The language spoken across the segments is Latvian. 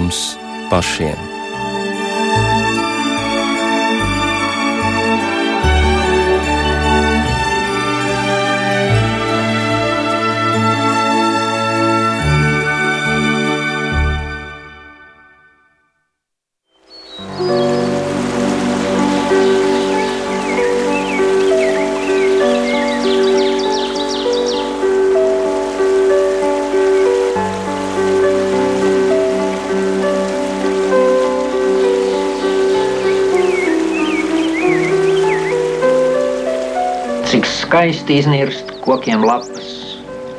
mums pašiem. Skaisti iznirst kokiem lapas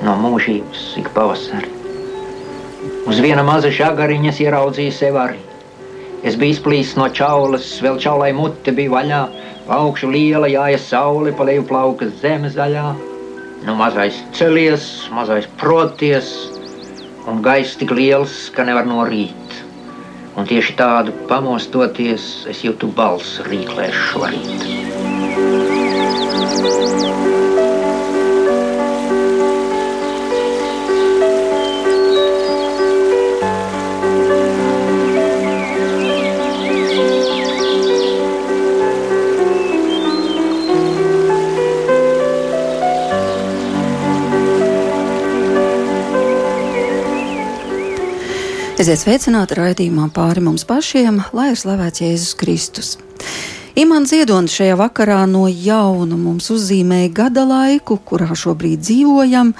no mūžības ik pavasari. Uz viena maza žagariņas ieraudzīju sev arī. Es biju izplīsis no čaulas, vēl čaulai mute bija vaļā, augšu liela jāja saule, pa leju plauka zeme zaļā. Nu mazais celies, mazais proties, un gaiss tik liels, ka nevar norīt. Un tieši tādu pamostoties, es jūtu balsu rīklēšu šorīt. Esiet sveicināti raidījumā pāri mums pašiem, lai ir slavēts Jēzus Kristus. Imants Ziedonis šajā vakarā no jauna mums uzzīmēja gada laiku, kurā šobrīd dzīvojam.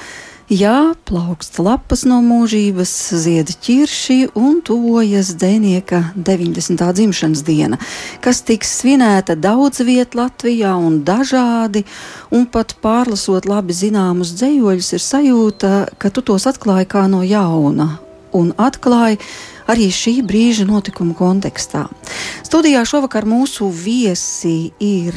Jā, plaukst lapas no mūžības, zied ķirši un tuvojas dēnieka 90. dzimšanas diena, kas tiks svinēta daudz viet Latvijā un dažādi, un pat pārlasot labi zināmus dzējoļus, ir sajūta, ka tu tos atklāji kā no jauna un atklāja arī šī brīža notikuma kontekstā. Studijā šovakar mūsu viesi ir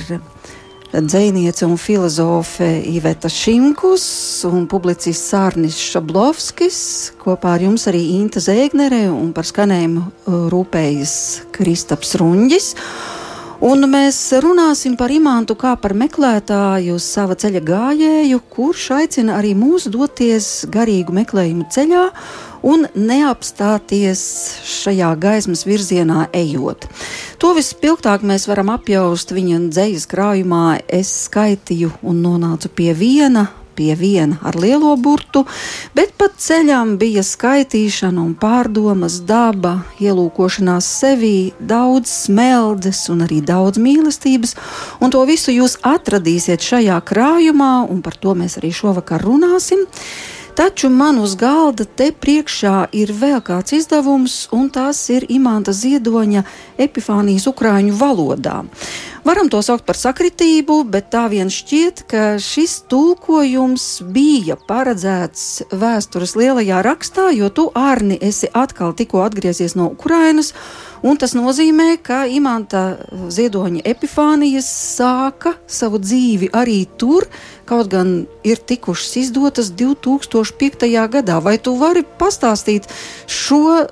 dzēniece un filozofe Iveta Šimkus un publicists Sārnis Šablovskis. Kopā ar jums arī Inta Zēgnere un par skanējumu uh, rūpējas Kristaps Runģis. Un mēs runāsim par imantu kā par meklētāju, sava ceļa gājēju, kurš aicina arī mūs doties garīgu meklējumu ceļā un neapstāties šajā gaismas virzienā ejot. To vispilgtāk mēs varam apjaust viņa dzīslas krājumā. Es skaitīju un nonācu pie viena pie viena ar lielo burtu, bet pat ceļām bija skaitīšana un pārdomas, daba, ielūkošanās sevī, daudz smeldes un arī daudz mīlestības, un to visu jūs atradīsiet šajā krājumā, un par to mēs arī šovakar runāsim. Taču man uz galda te priekšā ir vēl kāds izdevums, un tās ir Imants Ziedoņa epifānijas ukrāņu valodā. Varam to saukt par sakritību, bet tā vien šķiet, ka šis tulkojums bija paredzēts vēstures lielajā rakstā, jo tu, Arni, esi atkal tikko atgriezies no Ukrainas. Un tas nozīmē, ka Imants Ziedoņa epifānijas sāka savu dzīvi arī tur, kaut gan ir tikušas izdotas 2005. gadā. Vai tu vari pastāstīt šo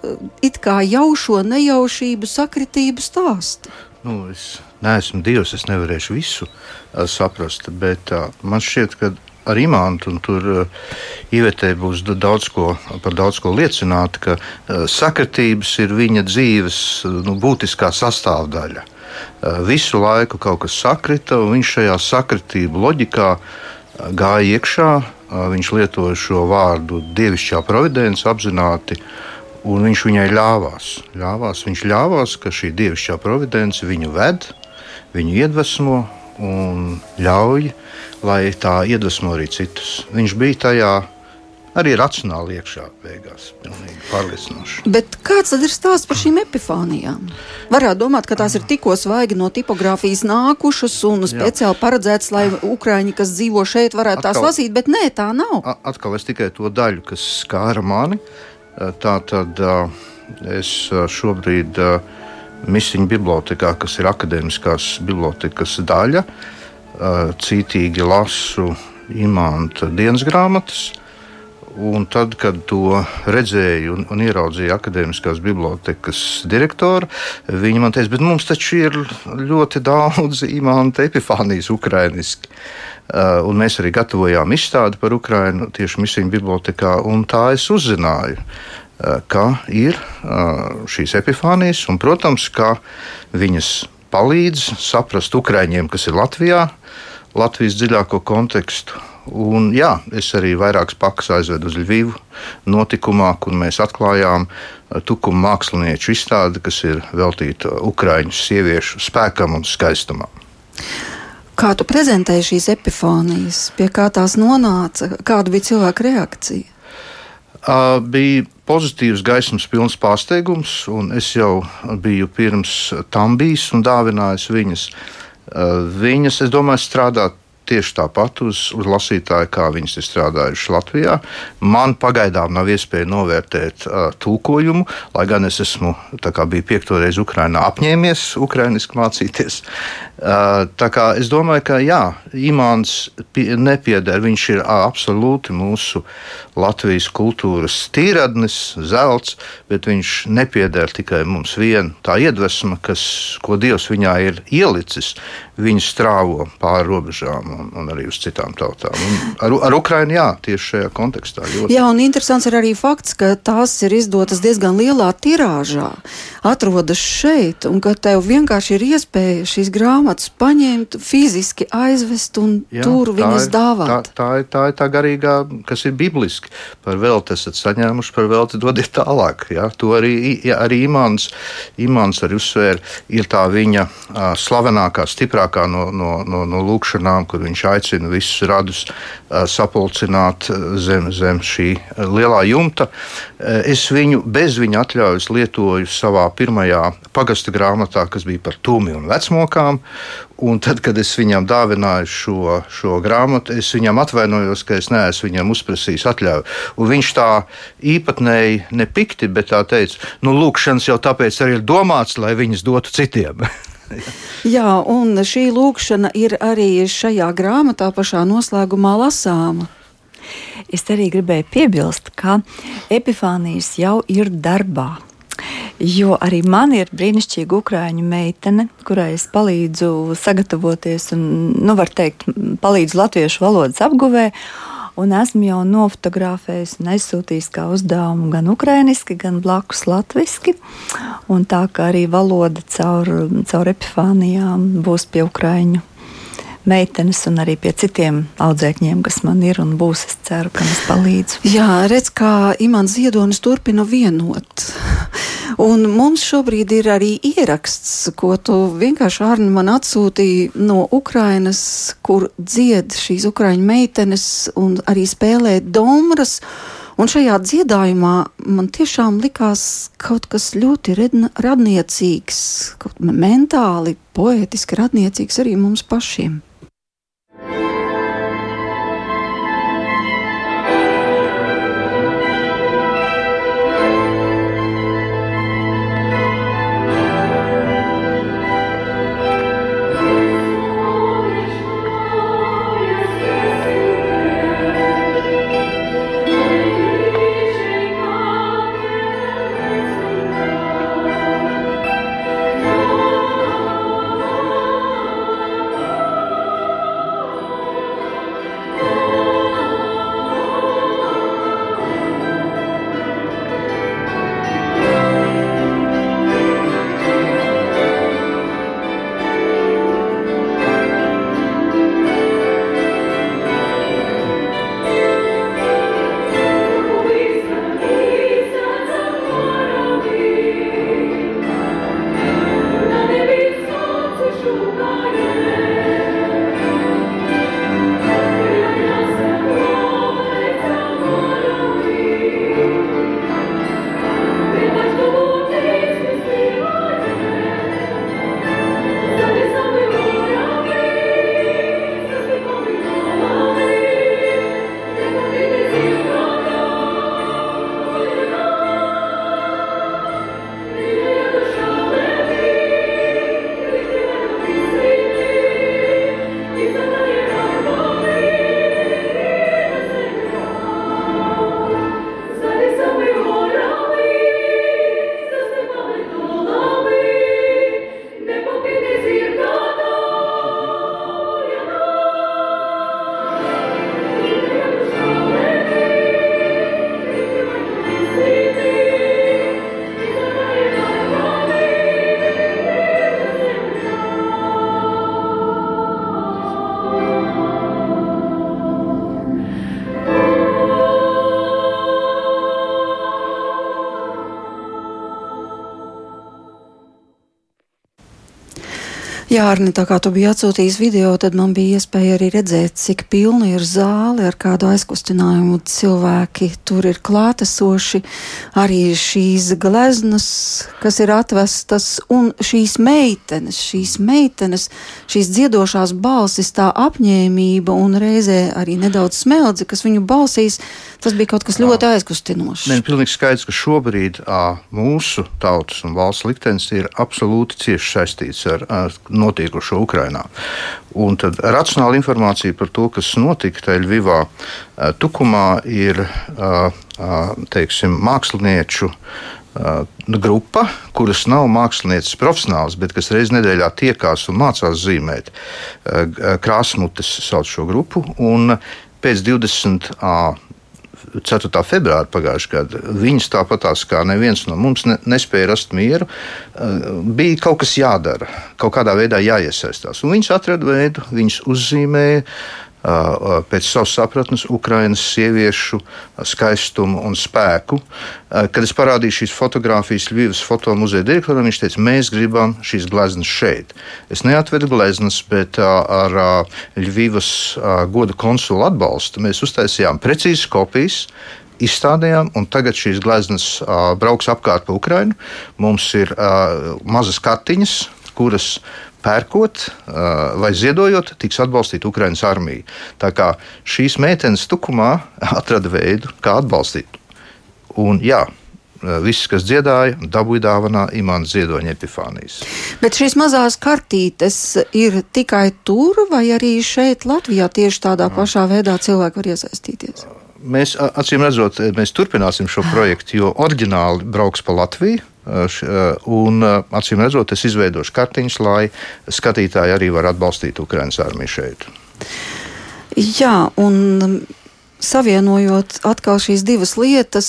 it kā jaušo nejaušību, sakritību stāstu? Nu, es neesmu Dievs, es nevarēšu visu uh, saprast, bet uh, man šķiet, ka ar imantu, un tur uh, ievietē būs daudz ko, par daudz ko liecināt, ka uh, sakritības ir viņa dzīves uh, nu, būtiskā sastāvdaļa. Visu laiku kaut kas sakrita, un viņš šajā sakritību loģikā gāja iekšā. Viņš lietoja šo vārdu dievišķā providence apzināti. Un viņš viņai ļāvās. ļāvās. Viņš ļāvās, ka šī dievišķā providence viņu ved, viņu iedvesmo un ļauj lai tā iedvesmo arī citus. Viņš bija tajā arī racionāli iekšā beigās. Pilnīgi pārliecinoši. Bet kāds tad ir stāsts par šīm epifānijām? Varētu domāt, ka tās ir tikko svaigi no tipogrāfijas nākušas un speciāli Jā. paredzētas, lai ukrāņi, kas dzīvo šeit, varētu atkal, tās lasīt, bet nē, tā nav. Atkal es tikai to daļu, kas skāra mani. Tā tad es šobrīd Misiņu bibliotekā, kas ir akadēmiskās bibliotekas daļa, uh, cītīgi lasu imanta dienas grāmatas. Un tad, kad to redzēju un, un ieraudzīju akadēmiskās bibliotekas direktoru, viņa man teica, bet mums taču ir ļoti daudz imanta epifānijas ukrainiski. Uh, un mēs arī gatavojām izstādi par Ukrajinu tieši misiju bibliotekā, un tā es uzzināju. Ka ir šīs epifānijas, un, protams, ka viņas palīdz saprast Ukraiņiem, kas ir Latvijā, Latvijas dziļāko kontekstu. Un, jā, es arī vairākas pakas aizvedu uz Lvivu notikumā, kur mēs atklājām tukuma mākslinieču izstādi, kas ir veltīta Ukraiņu sieviešu spēkam un skaistumam. Kā tu prezentēji šīs epifānijas, pie kā tās nonāca, kāda bija cilvēka reakcija? Uh, bija pozitīvs, gaismas pilns pārsteigums, es jau biju pirms tam bijis un dāvinājis viņas. Uh, viņas, es domāju, strādā tieši tāpat uz, uz lasītāju, kā viņas ir strādājušas Latvijā. Man pagaidām nav iespēja novērtēt uh, tulkojumu, lai gan es esmu biju piekto reizi Ukrajinā apņēmies ukraiņiski mācīties. Uh, es domāju, ka jā, Imants nepieder. Viņš ir absolūti mūsu Latvijas kultūras tīradnis, zelts, bet viņš nepieder tikai mums vien. Tā iedvesma, kas, ko Dievs viņā ir ielicis, viņu strāvo pāri robežām un, un arī uz citām tautām. Un ar, ar Ukrajinu, jā, tieši šajā kontekstā. Ļoti. Jā, un interesants ir arī fakts, ka tās ir izdotas diezgan lielā tirāžā, atrodas šeit, un ka tev vienkārši ir iespēja šīs grāmatas paņemt, fiziski aizvest un jā, tur viņas ir, dāvāt. Tā, tā, ir, tā ir tā garīgā, kas ir bibliski. Par velti esat saņēmuši, par velti dodiet tālāk. Jā. To arī, jā, arī Imants, Imants arī uzsvēra, ir tā viņa uh, slavenākā, stiprākā no, no, no, no lūkšanām, kur viņš aicina visus radus sapulcināt zem, zem šī lielā jumta. Es viņu bez viņa atļaujas lietoju savā pirmajā pagasta grāmatā, kas bija par tūmi un vecmokām. Un tad, kad es viņam dāvināju šo, šo grāmatu, es viņam atvainojos, ka es neesmu viņam uzprasījis atļauju. Un viņš tā īpatnēji nepikti, bet tā teica, nu, lūkšanas jau tāpēc arī ir domāts, lai viņas dotu citiem. Jā, un šī lūkšana ir arī šajā grāmatā pašā noslēgumā lasāma. Es arī gribēju piebilst, ka epifānijas jau ir darbā. Jo arī man ir brīnišķīga ukrāņu meitene, kurai es palīdzu sagatavoties un, nu, var teikt, palīdzu latviešu valodas apguvē. Un esmu jau nofotografējis un aizsūtījis kā uzdevumu gan ukrāņiski, gan blakus latviešu. Tā kā arī valoda caur, caur epifānijām būs pie ukrāņu meitenes un arī pie citiem audzēkņiem, kas man ir un būs. Es ceru, ka es palīdzu. Jā, redz, kā Imants Ziedonis turpina vienot. Un mums šobrīd ir arī ieraksts, ko tu vienkārši Arni man atsūtīji no Ukrainas, kur dzied šīs ukraiņu meitenes un arī spēlē domras. Un šajā dziedājumā man tiešām likās kaut kas ļoti radniecīgs, kaut mentāli, poētiski radniecīgs arī mums pašiem. Jā, Arni, tā kā tu biji atsūtījis video, tad man bija iespēja arī redzēt, cik pilna ir zāle ar kādu aizkustinājumu. Cilvēki tur ir klātesoši, arī šīs gleznas, kas ir atvestas, un šīs meitenes, šīs meitenes, šīs dziedošās balsis, tā apņēmība un reizē arī nedaudz smeldzi, kas viņu balsīs, tas bija kaut kas ļoti aizkustinošs. Nē, pilnīgi skaidrs, ka šobrīd ā, mūsu tautas un valsts liktenis ir absolūti cieši saistīts ar, ar notiekošo Ukrajinā. Un tad racionāla informācija par to, kas notika Teļvivā, Tukumā, ir teiksim, mākslinieču grupa, kuras nav mākslinieces profesionāls, bet kas reizē nedēļā tiekās un mācās zīmēt. Krāsmutes sauc šo grupu. Un pēc 20. 4. februāra pagājušajā gadā. Viņas tāpatās kā neviens no mums ne, nespēja rast mieru. Eh, bija kaut kas jādara, kaut kādā veidā jāiesaistās. Un viņas atrada veidu, viņas uzzīmēja pēc savas sapratnes Ukraiņas sieviešu skaistumu un spēku. Kad es parādīju šīs fotogrāfijas Ļuvijas fotomuzeja direktoram, viņš teica, mēs gribam šīs gleznas šeit. Es neatvedu gleznas, bet ar Ļuvijas goda konsulu atbalstu mēs uztaisījām precīzas kopijas izstādījām, un tagad šīs gleznas uh, brauks apkārt pa Ukrajinu. Mums ir uh, mazas kartiņas, kuras pērkot vai ziedojot, tiks atbalstīta Ukraiņas armija. Tā kā šīs meitenes tukumā atrada veidu, kā atbalstīt. Un, jā, Viss, kas dziedāja, dabūja dāvanā imanta ziedoņa epifānijas. Bet šīs mazās kartītes ir tikai tur, vai arī šeit, Latvijā, tieši tādā pašā veidā cilvēki var iesaistīties? Mēs, acīm redzot, mēs turpināsim šo projektu, jo oriģināli brauks pa Latviju. Un, acīm redzot, es izveidošu kartiņus, lai skatītāji arī var atbalstīt Ukraiņas armiju šeit. Jā, un savienojot atkal šīs divas lietas,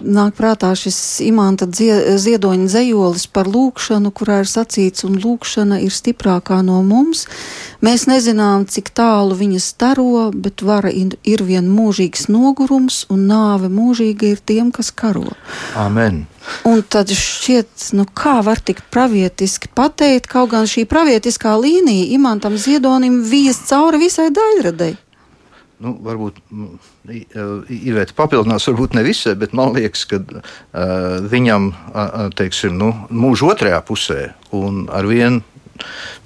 nāk prātā šis imanta ziedoņa zejolis par lūkšanu, kurā ir sacīts, un lūkšana ir stiprākā no mums. Mēs nezinām, cik tālu viņa staro, bet vara ir vien mūžīgs nogurums, un nāve mūžīga ir tiem, kas karo. Amen. Un tad šķiet, nu kā var tik pravietiski pateikt, kaut gan šī pravietiskā līnija imantam ziedonim vies cauri visai daļradei. Nu, varbūt Iveta papildinās, varbūt ne visai, bet man liekas, ka uh, viņam uh, teiksim, nu, mūža otrajā pusē un ar vienu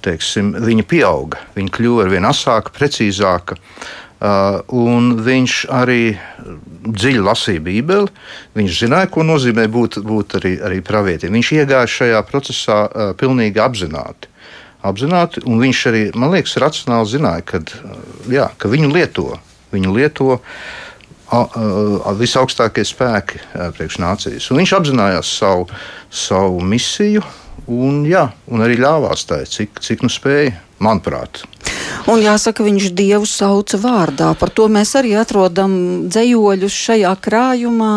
teiksim, viņa pieauga. Viņa kļuva ar vien asāka, precīzāka. Uh, viņš arī dziļi lasīja Bībeli. Viņš zināja, ko nozīmē būt, būt arī, arī pravietim. Viņš iegāja šajā procesā uh, pilnīgi apzināti apzināti, viņš arī, man liekas, racionāli zināja, kad, jā, ka viņu lieto Viņu lieto visaugstākie spēki priekš nācijas. Un viņš apzinājās savu, savu misiju un, jā, un arī ļāvās tai, cik, cik nu spēja, manuprāt. Un jāsaka, viņš dievu sauca vārdā. Par to mēs arī atrodam dzējoļus šajā krājumā.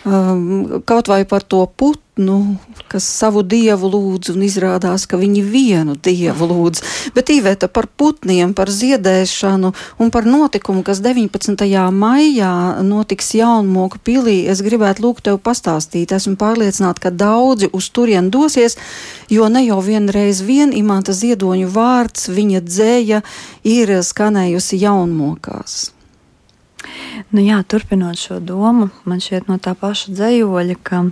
Um, kaut vai par to putu nu, kas savu dievu lūdz, un izrādās, ka viņi vienu dievu lūdz. Bet īvēta par putniem, par ziedēšanu un par notikumu, kas 19. maijā notiks Jaunmoku pilī, es gribētu lūgt tev pastāstīt. Esmu pārliecināta, ka daudzi uz turien dosies, jo ne jau vienreiz vien imanta ziedoņu vārds, viņa dzēja ir skanējusi Jaunmokās. Nu jā, turpinot šo domu, man šķiet no tā paša dzējoļa, ka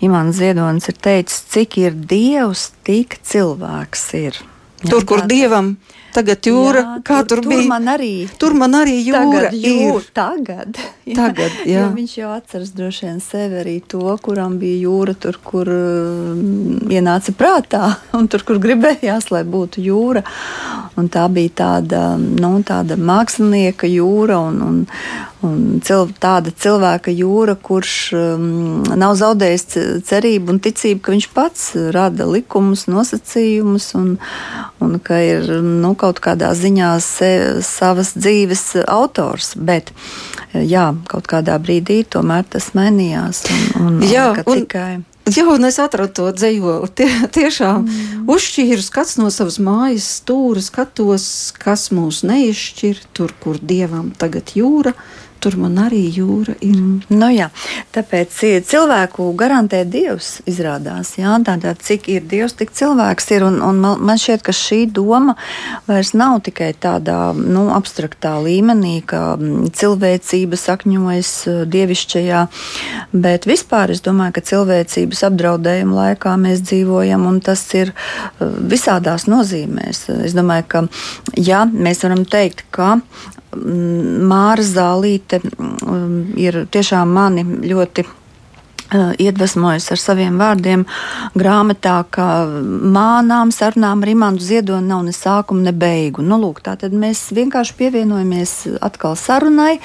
Imants Ziedonis ir teicis, cik ir dievs, tik cilvēks ir. Jā, Tur, kur dievam tagad jūra, jā, kā tur, tur bija. Tur man arī, tur man arī jūra tagad, jūra, ir. Tagad, jā, tagad jā. Jo viņš jau atceras droši vien sevi arī to, kuram bija jūra, tur, kur um, ienāca prātā, un tur, kur gribējās, lai būtu jūra. Un tā bija tāda, nu, tāda mākslinieka jūra un, un, Un cil, tāda cilvēka jūra, kurš um, nav zaudējis cerību un ticību, ka viņš pats rada likumus, nosacījumus un, un ka ir nu, kaut kādā ziņā se, savas dzīves autors. Bet jā, kaut kādā brīdī tomēr tas mainījās. Un, un, jā, un, tikai... Jā, un es atradu to dzējoli. Tie, tiešām mm. uzšķīru skats no savas mājas stūra, skatos, kas mūs neizšķir, tur, kur dievam tagad jūra, tur man arī jūra ir. Nu, jā, tāpēc cilvēku garantē Dievs izrādās. Jā, tātad, cik ir Dievs, tik cilvēks ir. Un, un man šķiet, ka šī doma vairs nav tikai tādā nu, abstraktā līmenī, ka cilvēcība sakņojas uh, dievišķajā, bet vispār es domāju, ka cilvēcības apdraudējuma laikā mēs dzīvojam, un tas ir uh, visādās nozīmēs. Es domāju, ka jā, mēs varam teikt, ka Māra Zālīte mm, ir tiešām mani ļoti uh, iedvesmojas ar saviem vārdiem grāmatā, ka mānām sarunām ar Imantu Ziedonu nav ne sākuma, ne beigu. Nu, lūk, tā tad mēs vienkārši pievienojamies atkal sarunai,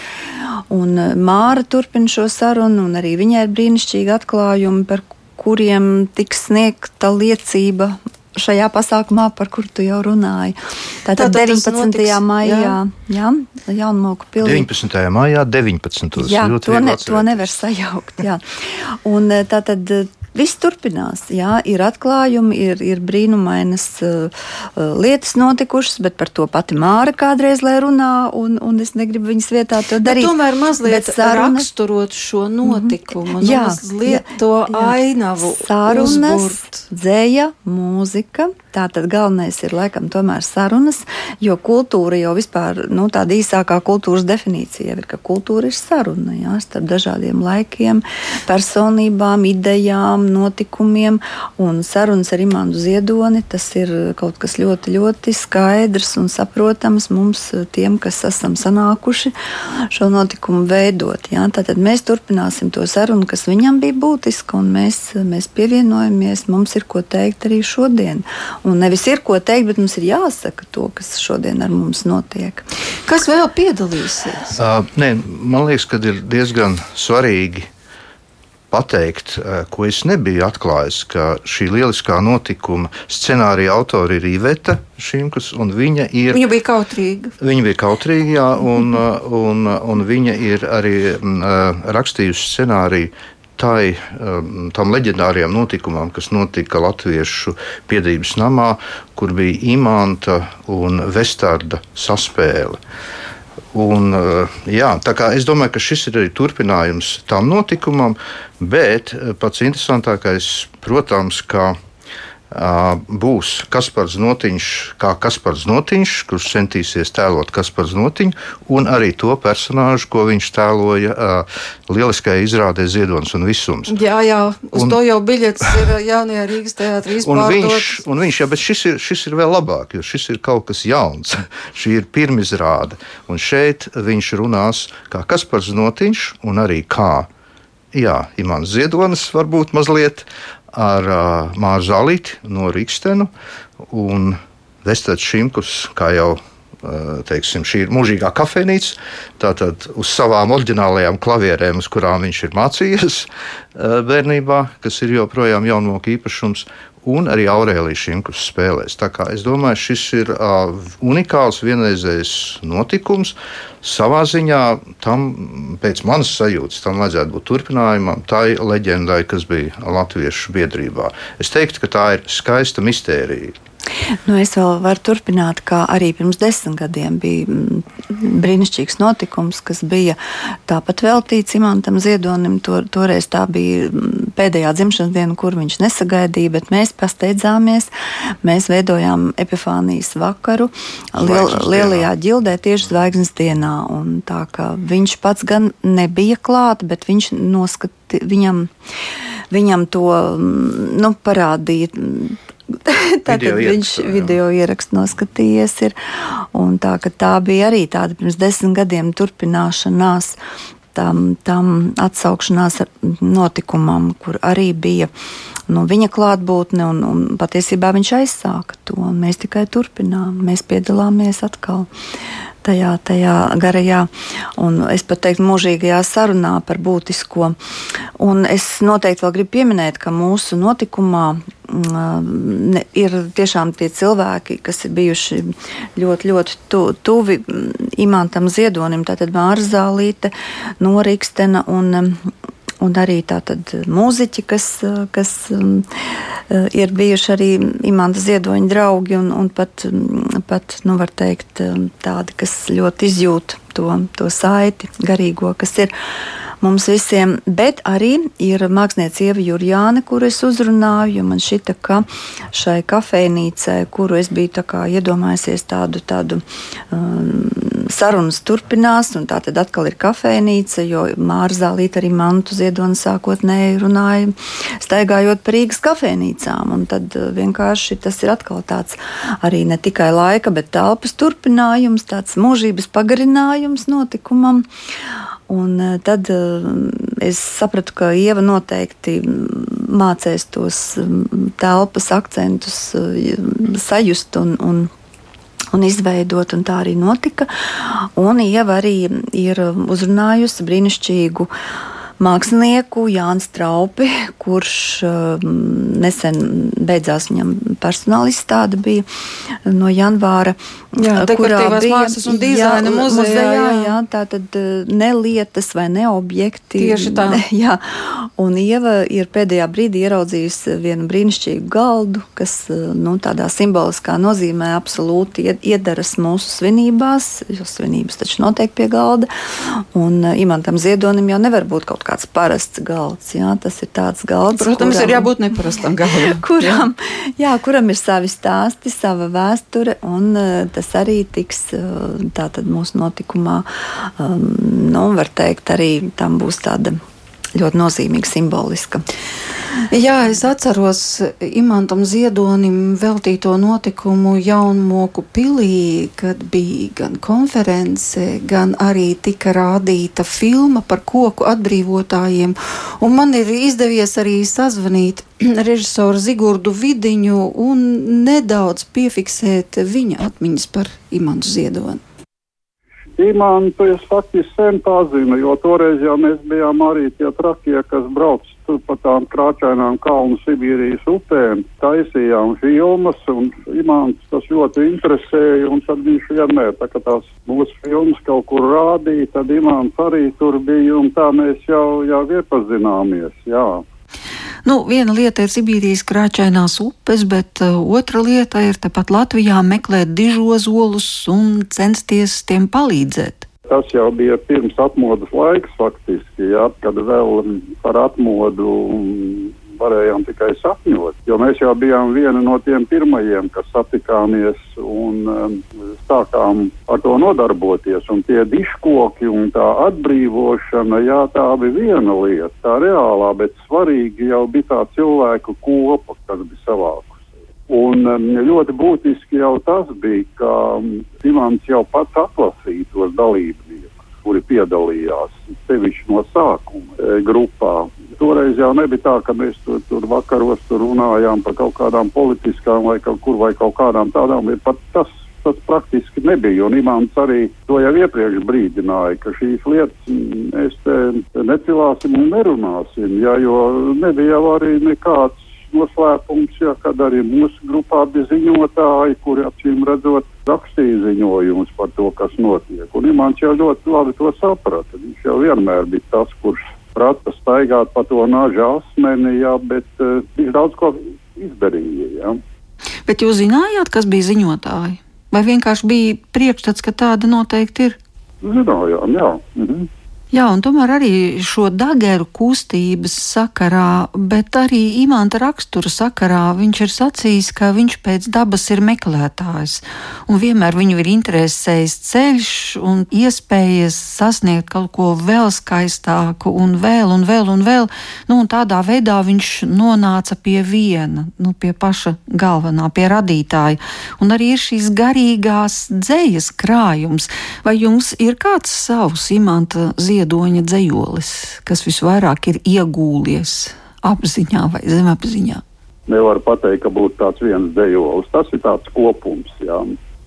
un uh, Māra turpina šo sarunu, un arī viņai ir brīnišķīgi atklājumi, par kuriem tiks sniegta liecība šajā pasākumā, par kuru tu jau runāji. Tātad, Tātad 19. Notiks, maijā, jā, jā Jaunmoku pilī. 19. maijā, 19. Jā, to, ne, to nevar sajaukt. Jā. Un eh, tātad Viss turpinās. Jā, ir atklājumi, ir, ir brīnumainas uh, lietas notikušas, bet par to pati Māra kādreiz lai runā, un, un es negribu viņas vietā to darīt. Bet tomēr mazliet saruna... raksturot šo mhm. notikumu, mm -hmm. jā, mazliet jā, to jā. ainavu. Sarunas, uzburt. dzēja, mūzika. Tātad galvenais ir laikam tomēr sarunas, jo kultūra jau vispār, nu, tāda īsākā kultūras definīcija ir, ka kultūra ir saruna, jā, starp dažādiem laikiem, personībām, idejām, notikumiem un sarunas ar Imantu Ziedoni. Tas ir kaut kas ļoti, ļoti skaidrs un saprotams mums, tiem, kas esam sanākuši šo notikumu veidot. Ja? Tātad mēs turpināsim to sarunu, kas viņam bija būtiska, un mēs, mēs pievienojamies. Mums ir ko teikt arī šodien. Un nevis ir ko teikt, bet mums ir jāsaka to, kas šodien ar mums notiek. Kas vēl piedalīsies? Uh, nē, man liekas, ka ir diezgan svarīgi pateikt, ko es nebiju atklājis, ka šī lieliskā notikuma scenārija autori ir Iveta Šimkus, un viņa ir. Viņa bija kautrīga. Viņa bija kautrīga, jā, un, un, un viņa ir arī rakstījusi scenāriju tai, tam leģendārajam notikumam, kas notika Latviešu piedības namā, kur bija imanta un vestarda saspēle. Un, eh, jā, es domāju, ka šis ir arī turpinājums tam notikumam, bet eh, pats interesantākais, protams, ka būs Kaspars Notiņš, kā Kaspars Notiņš, kurš centīsies tēlot Kaspars Notiņu, un arī to personāžu, ko viņš tēloja lieliskajā izrādē Ziedonis un Visums. Jā, jā, uz un, to jau biļets ir jaunajā Rīgas teātrī izpārdots. Un viņš, un viņš, jā, bet šis ir, šis ir vēl labāk, jo šis ir kaut kas jauns. Šī ir pirmizrāde, un šeit viņš runās kā Kaspars Notiņš un arī kā Jā, Imants Ziedonis varbūt mazliet ar uh, Māru Zalīti no Rīgstenu un Vestats Šimkus, kā jau teiksim, šī ir mūžīgā kafejnīca. Tātad uz savām oriģinālajām klavierēm, uz kurām viņš ir mācījies bērnībā, kas ir joprojām jaunmoku īpašums. Un arī Aurēlijas Šimkus spēlēs. Tā kā es domāju, šis ir uh, unikāls, vienreizējs notikums. Savā ziņā tam, pēc manas sajūtas, tam vajadzētu būt turpinājumam tai leģendai, kas bija Latviešu biedrībā. Es teiktu, ka tā ir skaista mistērija. Nu, es vēl varu turpināt, kā arī pirms desmit gadiem bija mm, brīnišķīgs notikums, kas bija tāpat veltīts Imantam Ziedonim. To, toreiz tā bija mm, pēdējā dzimšanas diena, kur viņš nesagaidīja, bet mēs pasteidzāmies. Mēs veidojām epifānijas vakaru liel, lielajā ģildē tieši zvaigznes dienā. Un tā kā viņš pats gan nebija klāt, bet viņš noskati, viņam, viņam to mm, nu, parādīja Tātad video viņš ierakstu, video ierakstu noskatījies. Ir, tā, tā bija arī tāda pirms desmit gadiem turpināšanās tam, tam atsaukšanās notikumam, kur arī bija nu, viņa klātbūtne, un, un patiesībā viņš aizsāka to. Mēs tikai turpinām, mēs piedalāmies atkal tajā, tajā garajā, un es pat teiktu, mūžīgajā sarunā par būtisko. Un es noteikti vēl gribu pieminēt, ka mūsu notikumā mm, ir tiešām tie cilvēki, kas ir bijuši ļoti, ļoti tu, tuvi mm, Imantam Ziedonim, tātad Māra Zālīte, Norikstena un un arī tātad mūziķi, kas, kas um, ir bijuši arī imanta ziedoņa draugi un, un pat, pat, nu var teikt, tādi, kas ļoti izjūt to, to saiti garīgo, kas ir mums visiem, bet arī ir māksliniece Ieva Jurjāne, kuru es uzrunāju, man šita, ka šai kafejnīcai, kuru es biju tā iedomājusies tādu, tādu um, sarunas turpinās, un tā tad atkal ir kafejnīca, jo Māra Zālīta arī mantu ziedoni sākotnēji runāja, staigājot par Rīgas kafejnīcām, un tad uh, vienkārši tas ir atkal tāds arī ne tikai laika, bet telpas turpinājums, tāds mūžības pagarinājums notikumam. Un eh, tad eh, es sapratu, ka Ieva noteikti mācīs tos mm, telpas akcentus, eh, sajust un, un, un izveidot, un tā arī notika. Un Ieva arī ir uzrunājusi brīnišķīgu mākslinieku Jānis Traupi, kurš um, nesen beidzās viņam personāla izstāde bija no janvāra. Jā, bija mākslas un dizaina jā, muzejā. muzejā jā. jā, tā tad uh, ne lietas vai ne objekti. Tieši tā. Jā, un Ieva ir pēdējā brīdī ieraudzījusi vienu brīnišķīgu galdu, kas uh, nu, tādā simboliskā nozīmē absolūti iedaras mūsu svinībās, jo svinības taču notiek pie galda. Un uh, Imantam Ziedonim jau nevar būt kaut kāds parasts galds. Jā, tas ir tāds galds. Protams, kuram, ir jābūt neparastam galdam. kuram, jā, kuram ir savi stāsti, sava vēsture, un uh, tas arī tiks uh, tātad mūsu notikumā, um, nu, var teikt, arī tam būs tāda ļoti nozīmīga, simboliska. Jā, es atceros Imantam Ziedonim veltīto notikumu Jaunmoku pilī, kad bija gan konference, gan arī tika rādīta filma par koku atbrīvotājiem. Un man ir izdevies arī sazvanīt režisoru Zigurdu Vidiņu un nedaudz piefiksēt viņa atmiņas par Imantu Ziedoni. Imantu es faktiski sen pazinu, jo toreiz jau mēs bijām arī tie trakie, kas brauc tur pa tām krāčainām kalnu Sibīrijas upēm, taisījām filmas, un Imants tas ļoti interesēja, un tad viņš vienmēr, tā kā tās mūsu filmas kaut kur rādīja, tad Imants arī tur bija, un tā mēs jau, jau iepazināmies, jā. Nu, viena lieta ir Sibīrijas krāčainās upes, bet uh, otra lieta ir tepat Latvijā meklēt dižozolus un censties tiem palīdzēt. Tas jau bija pirms atmodas laiks, faktiski, jā, kad vēl par atmodu varējām tikai sapņot. Jo mēs jau bijām viena no tiem pirmajiem, kas satikāmies un um, sākām ar to nodarboties. Un tie diškoki un tā atbrīvošana, jā, tā bija viena lieta, tā reālā, bet svarīgi jau bija tā cilvēku kopa, kas bija savākusi. Un um, ļoti būtiski jau tas bija, ka um, Imants jau pats atlasīja tos dalībniekus, kuri piedalījās sevišķi no sākuma e, grupā toreiz jau nebija tā, ka mēs tur, tur vakaros tur runājām par kaut kādām politiskām vai kaut kur vai kaut kādām tādām lietām. Tas, tas praktiski nebija. Un Imants arī to jau iepriekš brīdināja, ka šīs lietas mēs necilāsim un nerunāsim, ja, jo nebija jau arī nekāds noslēpums, ja, kad arī mūsu grupā bija ziņotāji, kuri acīm redzot rakstīja ziņojumus par to, kas notiek. Un Imants jau ļoti labi to saprata. Viņš jau vienmēr bija tas, kurš prata staigāt pa to naža asmeni, jā, bet uh, viņš daudz ko izdarīja. Jā. Bet jūs zinājāt, kas bija ziņotāji? Vai vienkārši bija priekšstats, ka tāda noteikti ir? Zinājām, jā. Mhm. Jā, un tomēr arī šo dageru kustības sakarā, bet arī imanta rakstura sakarā viņš ir sacījis, ka viņš pēc dabas ir meklētājs, un vienmēr viņu ir interesējis ceļš un iespējas sasniegt kaut ko vēl skaistāku, un vēl, un vēl, un vēl, nu, un tādā veidā viņš nonāca pie viena, nu, pie paša galvenā, pie radītāja, un arī ir šīs garīgās dzējas krājums, vai jums ir kāds savs imanta ziedojums? Ziedoņa dzējolis, kas visvairāk ir iegūlies apziņā vai zemapziņā? Nevar pateikt, ka būtu tāds viens dzējolis. Tas ir tāds kopums. Jā.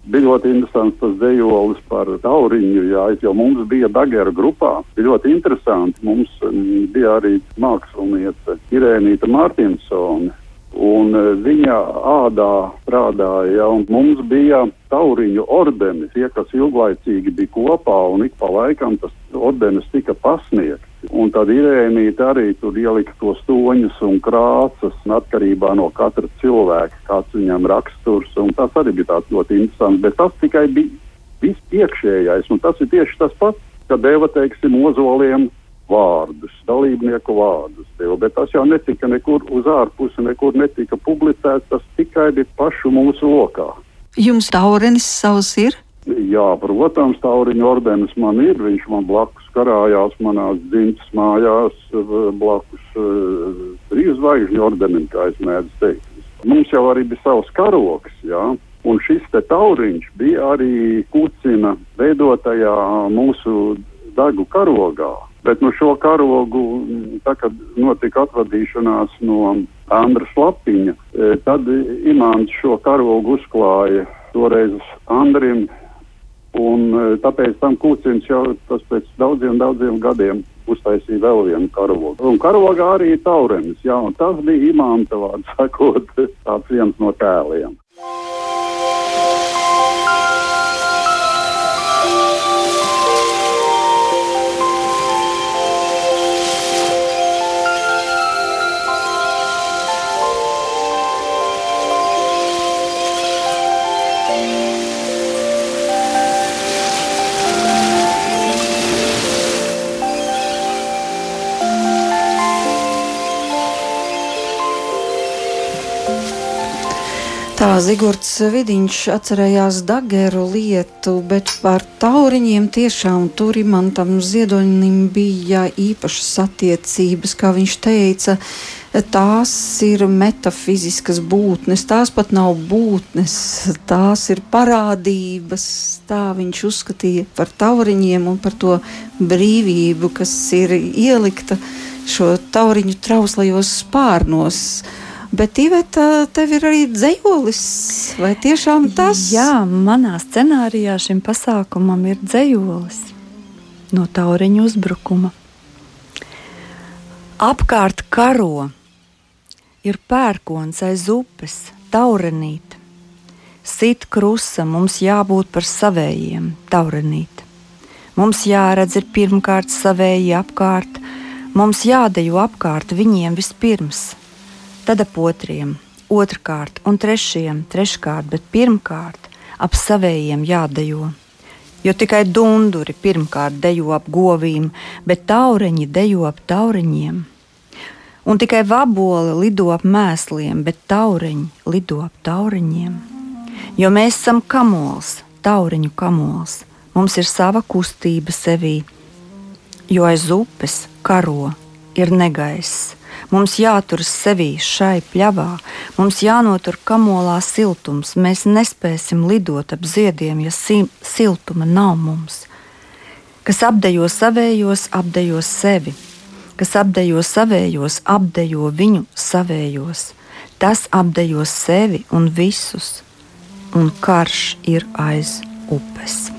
Bija ļoti interesants tas dejolis par tauriņu, jā, jo mums bija Dagera grupā. Bija ļoti interesanti. Mums mm, bija arī māksliniece Irēnīta Mārtinsone. Un e, viņa ādā strādāja, ja, un mums bija tauriņu ordenis, tie, kas ilglaicīgi bija kopā, un ik pa laikam tas ordenis tika pasniegts. Un tad Irēnīte arī tur ielika tos toņus un krāsas, un atkarībā no katra cilvēka, kāds viņam raksturs. Tas arī bija tāds ļoti interesants, bet tas tikai bija viss iekšējais. Un tas ir tieši tas pats, kad deva, teiksim, ozoliem vārdus, dalībnieku vārdus. Deva, bet tas jau netika nekur uz ārpusi, nekur netika publicēts, tas tikai bija pašu mūsu lokā. Jums taurenis savs ir? Jā, protams, tauriņa ordenis man ir. Viņš man blakus karājās manās dzimtas mājās, blakus uh, trīs zvaigžņu ordenim, kā es mēdzu teikt. Mums jau arī bija savs karoks, jā. Un šis te tauriņš bija arī kucina veidotajā mūsu dagu karogā. Bet nu, šo karogu, tā, kad notika atvadīšanās no Andra Slapiņa, e, tad Imants šo karogu uzklāja toreiz Andrim. Un e, tāpēc tam kūciņš jau pēc daudziem, daudziem gadiem uztaisīja vēl vienu karogu. Un karogā arī ir taurenis, jā, un tas bija imanta vārds sakot, tāds viens no tēliem. Tā Zigorts Vidiņš atcerējās Dageru lietu, bet par tauriņiem tiešām tur imantam ziedonim bija īpašas attiecības, kā viņš teica, tās ir metafiziskas būtnes, tās pat nav būtnes, tās ir parādības, tā viņš uzskatīja par tauriņiem un par to brīvību, kas ir ielikta šo tauriņu trauslajos spārnos. Bet, Iveta, tev ir arī dzējolis, vai tiešām tas? Jā, manā scenārijā šim pasākumam ir dzējolis no tauriņu uzbrukuma. Apkārt karo ir pērkons aiz upes, taurenīt. Sit krusa, mums jābūt par savējiem, taurenīt. Mums jāredz ir pirmkārt savēji apkārt, mums jādejo apkārt viņiem vispirms tad ap otriem, otrkārt un trešiem, treškārt, bet pirmkārt ap savējiem jādejo. Jo tikai dunduri pirmkārt dejo ap govīm, bet taureņi dejo ap taureņiem. Un tikai vaboli lido ap mēsliem, bet taureņi lido ap taureņiem. Jo mēs esam kamols, taureņu kamols, mums ir sava kustība sevī, jo aiz upes karo ir negaiss Mums jāturas sevī šai pļavā, mums jānotur kamolā siltums. Mēs nespēsim lidot ap ziediem, ja siltuma nav mums. Kas apdejo savējos, apdejo sevi, kas apdejo savējos, apdejo viņu savējos. Tas apdejo sevi un visus, un karš ir aiz upes.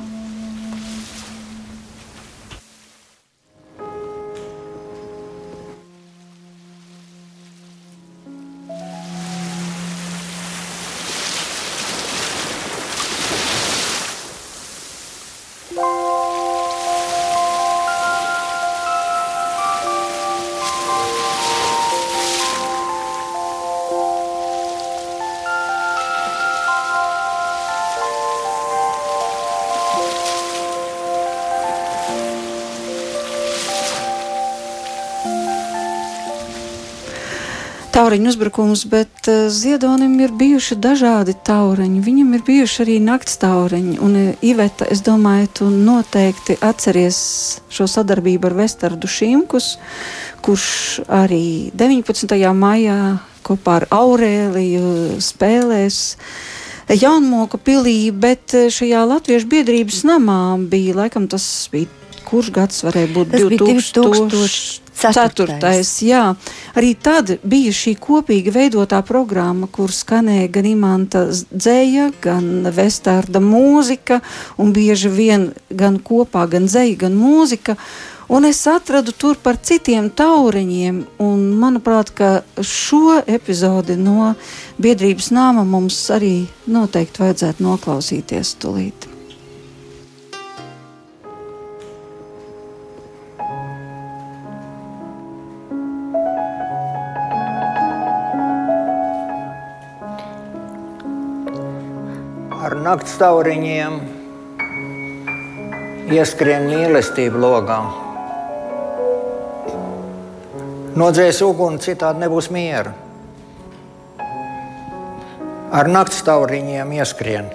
Tauriņu uzbrukums, bet uh, Ziedonim ir bijuši dažādi tauriņi. Viņam ir bijuši arī nakts tauriņi. Un, uh, Iveta, es domāju, tu noteikti atceries šo sadarbību ar Vestardu Šimkus, kurš arī 19. maijā kopā ar Aurēliju spēlēs. Jaunmoka pilī, bet uh, šajā Latviešu biedrības namā bija, laikam tas bija kurš gads varēja būt Tas 2000. 2004. Jā, arī tad bija šī kopīgi veidotā programma, kur skanēja gan imanta dzēja, gan vestārda mūzika, un bieži vien gan kopā, gan dzēja, gan mūzika. Un es atradu tur par citiem tauriņiem, un manuprāt, šo epizodi no biedrības nāma mums arī noteikti vajadzētu noklausīties tulīt. Naktas tauriņiem ieskrien mīlestību logā. Nodzēs uguni, citādi nebūs miera. Ar naktas tauriņiem ieskrien.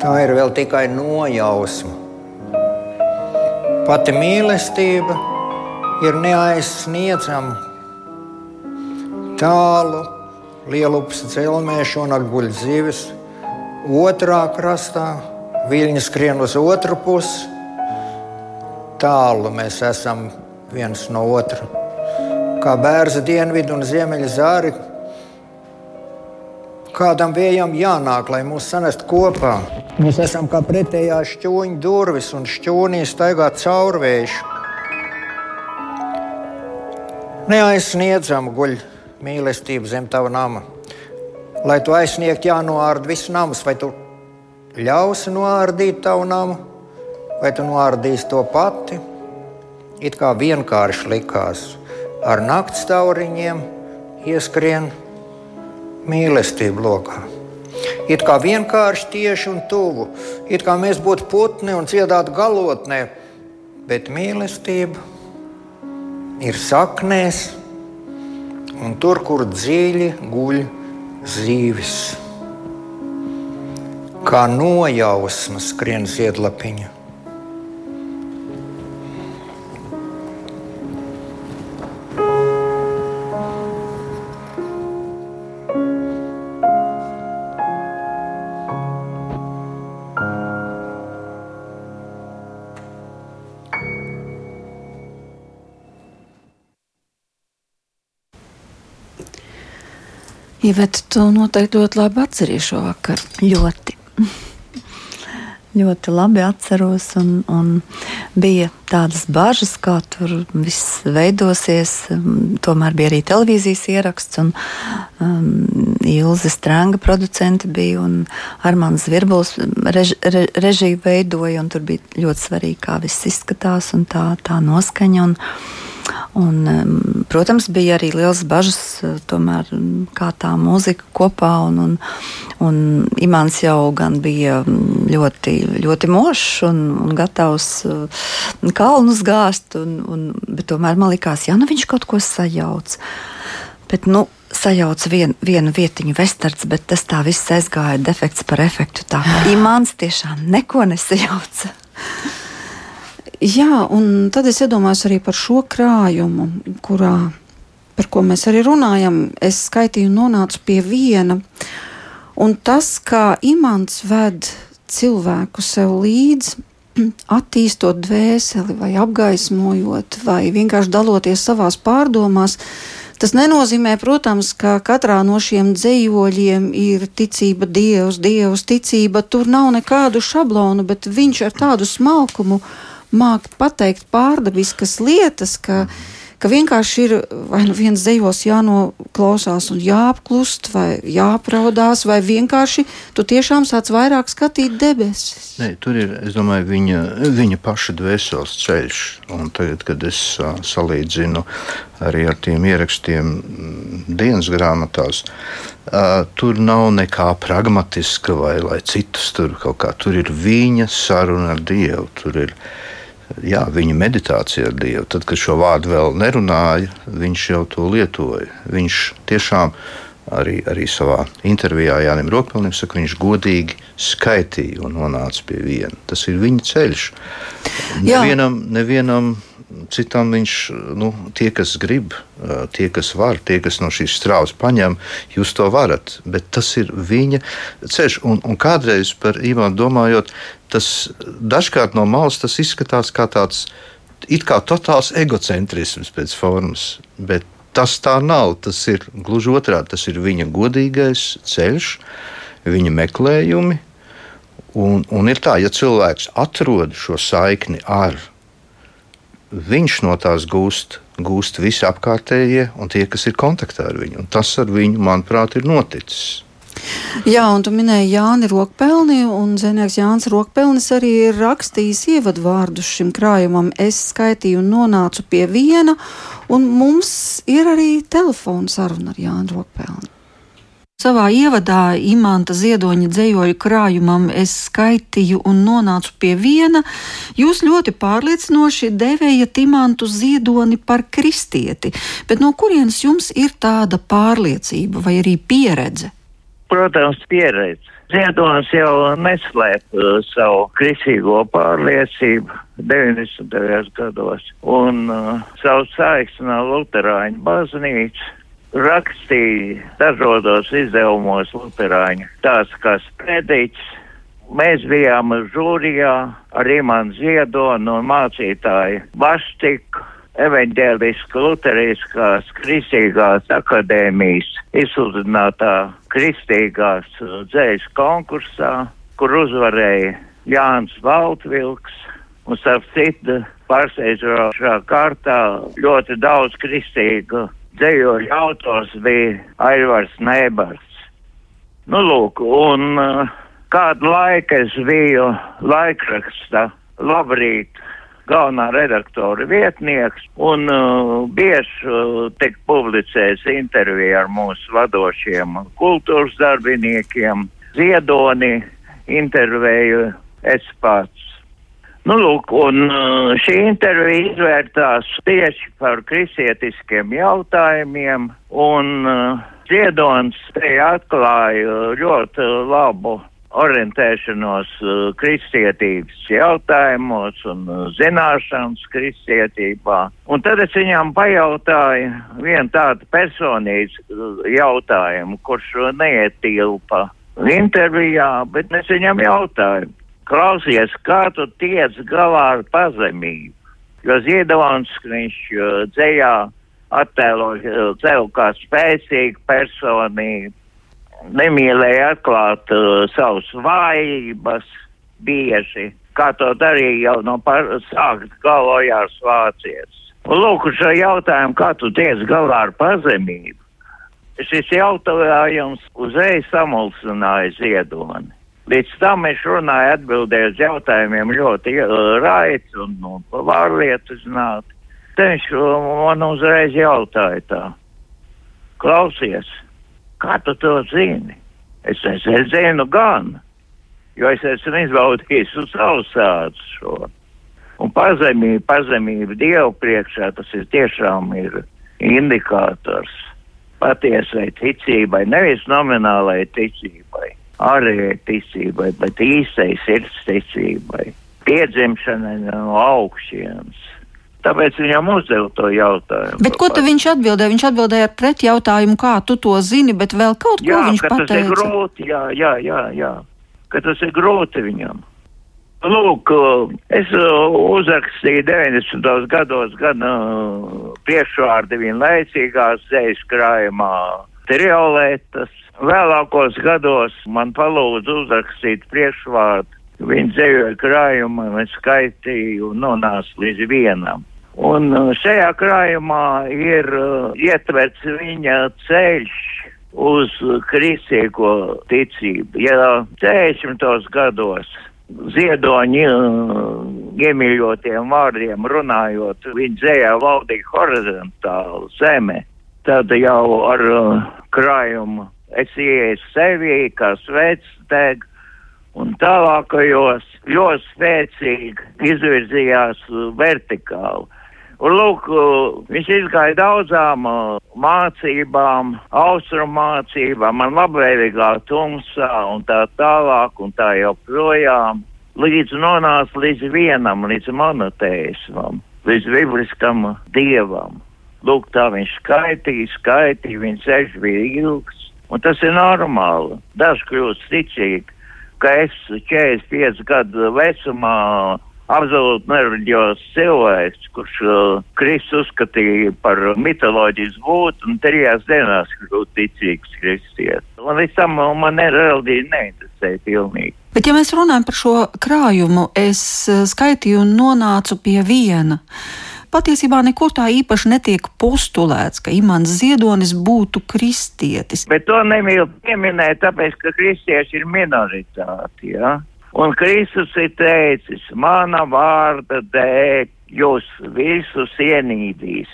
Tā ir vēl tikai nojausma. Pati mīlestība ir neaizsniedzama. Tālu, lielupas dzelzmē šonakt guļ zivis, otrā krastā viļņi skrien uz otru pusi. Tālu mēs esam viens no otra. Kā bērns dienvidu un ziemeļa zāri Kādam vējam jānāk, lai mūs sanestu kopā. Mēs esam kā pretējā šķūņa durvis un šķūnī staigā caurvējš. Neaizsniedzam guļ mīlestību zem tava nama. Lai tu aizsniegtu, jānoārda viss nams, vai tu ļausi noārdīt tavu namu, vai tu noārdīsi to pati. It kā vienkārši likās, ar nakts tauriņiem ieskrien mīlestību lokā. It kā vienkārši tieši un tuvu, it kā mēs būtu putni un dziedātu galotnē, bet mīlestība ir saknēs un tur, kur dziļi guļ zīvis. Kā nojausmas skrien ziedlapiņa. Iveta, tu noteikti ļoti labi atceries šo vakaru. Ļoti. Ļoti labi atceros, un, un bija tādas bažas, kā tur viss veidosies. Tomēr bija arī televīzijas ieraksts, un um, Ilze Strānga producente bija, un Armāns Zvirbuls rež, re, režiju veidoja, un tur bija ļoti svarīgi, kā viss izskatās, un tā, tā noskaņa. Un, Un, protams, bija arī liels bažas, eh, tomēr, kā tā mūzika kopā. Un, un, un Imants jau bija ļoti, ļoti mošs un, un gatavs eh, kalnus gāzt, un, un, bet tomēr man likās, ja nu viņš kaut ko sajauc. Bet, nu, sajauc vien, vienu vietiņu vestards, bet tas tā viss aizgāja defekts par efektu. Tā kā Imants tiešām neko nesajauca. Jā, un tad es iedomājos arī par šo krājumu, kurā, par ko mēs arī runājam. Es skaitīju nonācu pie viena. Un tas, kā imants ved cilvēku sev līdzi, attīstot dvēseli, vai apgaismojot, vai vienkārši daloties savās pārdomās, Tas nenozīmē, protams, ka katrā no šiem dzīvoļiem ir ticība, dievs, dievs, ticība. Tur nav nekādu šablonu, bet viņš ar tādu smalkumu uh, mākt pateikt pārdabiskas lietas, ka, ka vienkārši ir vai nu viens dzējos jānoklausās un jāapklust, vai jāpraudās, vai vienkārši tu tiešām sāc vairāk skatīt debesis. Nē, tur ir, es domāju, viņa, viņa paša dvēseles ceļš. Un tagad, kad es uh, salīdzinu arī ar tiem ierakstiem dienas grāmatās, uh, tur nav nekā pragmatiska vai lai citus tur kaut kā. Tur ir viņa saruna ar Dievu. Tur ir jā, viņa meditācija ar Dievu. Tad, kad šo vārdu vēl nerunāja, viņš jau to lietoja. Viņš tiešām arī, arī savā intervijā Jānis Rokpelnim saka, viņš godīgi skaitīja un nonāca pie viena. Tas ir viņa ceļš. Nevienam, nevienam citam viņš, nu, tie, kas grib, tie, kas var, tie, kas no šīs strāvas paņem, jūs to varat. Bet tas ir viņa ceļš. Un, un kādreiz par Ivānu domājot, tas dažkārt no malas izskatās kā tāds it kā totāls egocentrisms pēc formas. Bet tas tā nav. Tas ir gluži otrādi. Tas ir viņa godīgais ceļš, viņa meklējumi. Un, un ir tā, ja cilvēks atrod šo saikni ar viņš no tās gūst, gūst visi apkārtējie un tie, kas ir kontaktā ar viņu. Un tas ar viņu, manuprāt, ir noticis. Jā, un tu minēji Jāni Rokpelni, un Zenieks Jānis Rokpelnis arī ir rakstījis ievadvārdus šim krājumam. Es skaitīju un nonācu pie viena, un mums ir arī telefona saruna ar Jānu Rokpelni. Savā ievadā imanta ziedoņa dzējoļu krājumam es skaitīju un nonācu pie viena. Jūs ļoti pārliecinoši devējat imantu ziedoni par kristieti, bet no kurienes jums ir tāda pārliecība vai arī pieredze? Protams, pieredze. Ziedonis jau neslēp uh, savu kristīgo pārliecību 90. gados un uh, savu saikstu no Luterāņu baznīcas rakstīja dažādos izdevumos Lutāņu. Tās kā sprediķis, mēs bijām žūrijā ar Imānu Ziedonu un mācītāju Vaštiku. Evanģēliskā Lutheriskās Kristīgās akadēmijas izsludinātā Kristīgās dzējas konkursā, kur uzvarēja Jānis Valtvilks un starp citu pārsteidzošā kārtā ļoti daudz kristīgu dzējoļu autors bija Aivars Nebars. Nu, lūk, un uh, kādu laiku es biju laikraksta labrīt galvenā redaktora vietnieks un uh, bieži uh, tik publicēs interviju ar mūsu vadošiem kultūras darbiniekiem. Ziedoni intervēju es pats. Nu, lūk, un uh, šī intervija izvērtās tieši par kristietiskiem jautājumiem, un uh, Ziedons te atklāja ļoti labu orientēšanos uh, kristietības jautājumos un zināšanas kristietībā. Un tad es viņam pajautāju vienu tādu personīgu jautājumu, kurš neietilpa intervijā, bet es viņam jautāju klausies, kā tu tiec galā ar pazemību. Jo Ziedons, viņš dzējā attēlo sev kā spēcīgu personību, nemīlēja atklāt uh, savus vājības bieži, kā to darīja jau no sākt galvojās vācietis. Un lūk, šo jautājumu, kā tu tiec galā ar pazemību, šis jautājums uzreiz samulsināja Ziedoni. Līdz tam es runāju, atbildēju uz jautājumiem ļoti uh, raids un, un pārliecināti. Te viņš man uzreiz jautāja tā, klausies, kā tu to zini? Es, es, es zinu gan, jo es esmu izbaudījis uz savus sādus šo. Un pazemība, pazemība Dievu priekšā, tas ir tiešām ir indikators patiesai ticībai, nevis nominālai ticībai ārējai ticībai, bet īstai sirds ticībai, piedzimšanai no augšienes. Tāpēc viņam uzdeva to jautājumu. Bet ko tad viņš atbildēja? Viņš atbildēja ar pretjautājumu, kā tu to zini, bet vēl kaut ko jā, viņš pateica. Tas ir grūti, jā, jā, jā, jā, ka tas ir grūti viņam. Lūk, es uh, uzrakstīju 90. gados gan uh, priekšvārdi vienlaicīgās zējas krājumā triolētas, Vēlākos gados man palūdza uzrakstīt priekšvārdu. Viņa dzējoja krājumu, es skaitīju un nonācu līdz vienam. Un uh, šajā krājumā ir uh, ietverts viņa ceļš uz kristīgo ticību. Ja 40. gados ziedoņi uh, iemīļotiem vārdiem runājot, viņa dzējā valdīja horizontāli zeme, tad jau ar uh, krājumu es ieeju sevi, kā svētsteg, un tālākajos ļoti spēcīgi izvirzījās vertikāli. Un, lūk, viņš izgāja daudzām uh, mācībām, austrumu mācībām, man labvēlīgā tumsā un tā tālāk un tā joprojām, līdz nonāca līdz vienam, līdz monoteismam, līdz bibliskam dievam. Lūk, tā viņš skaitīja, skaitīja, viņa ceļš bija ilgs, Un tas ir normāli. Daži kļūst ticīgi, ka es 45 gadu vecumā absolūti nereģios cilvēks, kurš uh, Kristus uzskatīja par mitoloģijas būtu un trijās dienās kļūt ticīgs kristietis. Un līdz tam man reliģija neinteresēja pilnīgi. Bet, ja mēs runājam par šo krājumu, es uh, skaitīju un nonācu pie viena patiesībā nekur tā īpaši netiek postulēts, ka Imants Ziedonis būtu kristietis. Bet to nemīl pieminēt, tāpēc, ka kristieši ir minoritāti. Ja? Un Kristus ir teicis, mana vārda dēļ jūs visus ienīdīs.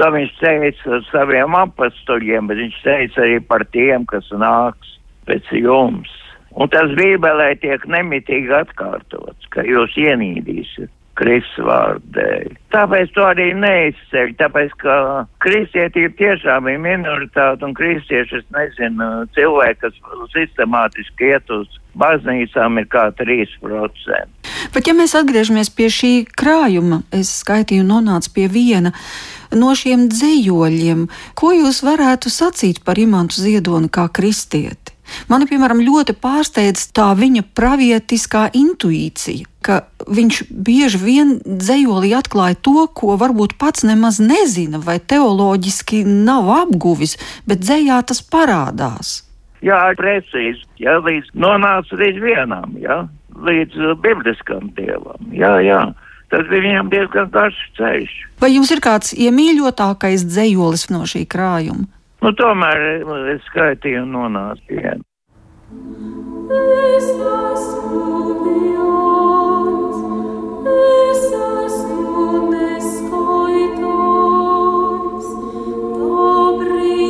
To viņš teica saviem apstuļiem, bet viņš teica arī par tiem, kas nāks pēc jums. Un tas Bībelē tiek nemitīgi atkārtots, ka jūs ienīdīsiet Dēļ. Tāpēc to arī neizceļ, tāpēc, ka kristietība tiešām ir minoritāte un kristieši, es nezinu, cilvēki, kas sistemātiski iet uz baznīcām, ir kā 3%. Bet ja mēs atgriežamies pie šī krājuma, es skaitīju nonācu pie viena no šiem dzējoļiem, ko jūs varētu sacīt par Imantu Ziedoni kā kristieti? Mani, piemēram, ļoti pārsteidz tā viņa pravietiskā intuīcija, ka viņš bieži vien dzējolī atklāja to, ko varbūt pats nemaz nezina vai teoloģiski nav apguvis, bet dzējā tas parādās. Jā, precīzi. Jā, līdz nonāca līdz vienam, jā, līdz uh, bibliskam dievam. Jā, jā. Tas bija viņam diezgan garš ceļš. Vai jums ir kāds iemīļotākais dzējolis no šī krājuma? Nu, tomēr es skaitīju un nonācu pie. Es esmu viens, es esmu neskaitams, tā brīvā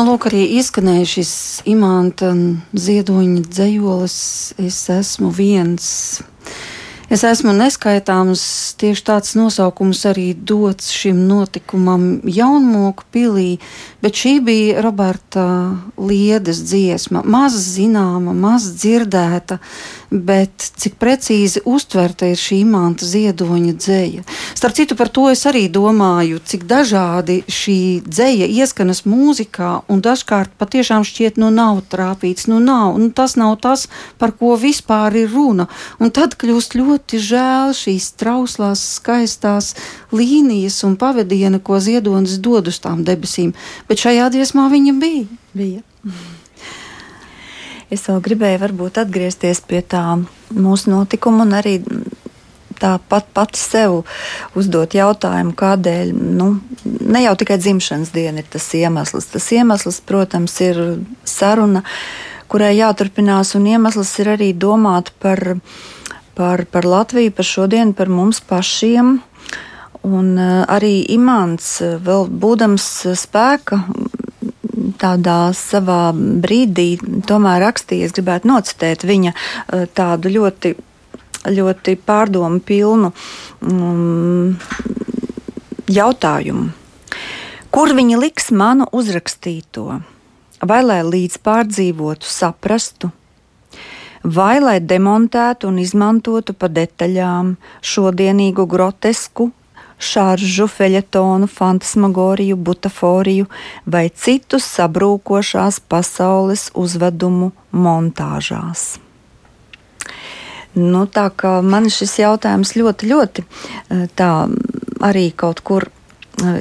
Nu, lūk, arī izskanēja šis imanta ziedoņa dzējolis. Es esmu viens. Es esmu neskaitāms, tieši tāds nosaukums arī dots šim notikumam Jaunmoku pilī, bet šī bija Roberta Liedes dziesma. Maz zināma, maz dzirdēta, bet cik precīzi uztverta ir šī imanta ziedoņa dzēja. Starp citu, par to es arī domāju, cik dažādi šī dzēja ieskanas mūzikā, un dažkārt patiešām šķiet, nu nav trāpīts, nu nav, nu tas nav tas, par ko vispār ir runa. Un tad kļūst ļoti žēl šīs trauslās, skaistās līnijas un pavadiena, ko ziedonis dod uz tām debesīm, bet šajā dziesmā viņa bija. bija. Es vēl gribēju varbūt atgriezties pie tā mūsu notikuma un arī tāpat pati sev uzdot jautājumu, kādēļ nu, ne jau tikai dzimšanas diena ir tas iemesls. Tas iemesls, protams, ir saruna, kurai jāturpinās, un iemesls ir arī domāt par, par, par Latviju, par šodienu, par mums pašiem. Un uh, arī Imants, uh, vēl būdams uh, spēka tādā savā brīdī tomēr rakstīja, es gribētu nocitēt viņa uh, tādu ļoti, ļoti pārdomu pilnu um, jautājumu. Kur viņi liks manu uzrakstīto? Vai lai līdz pārdzīvotu, saprastu, vai lai demontētu un izmantotu pa detaļām šodienīgu grotesku šāržu, feļetonu, fantasmagoriju, butaforiju vai citus sabrūkošās pasaules uzvedumu montāžās. Nu, tā kā man šis jautājums ļoti, ļoti tā arī kaut kur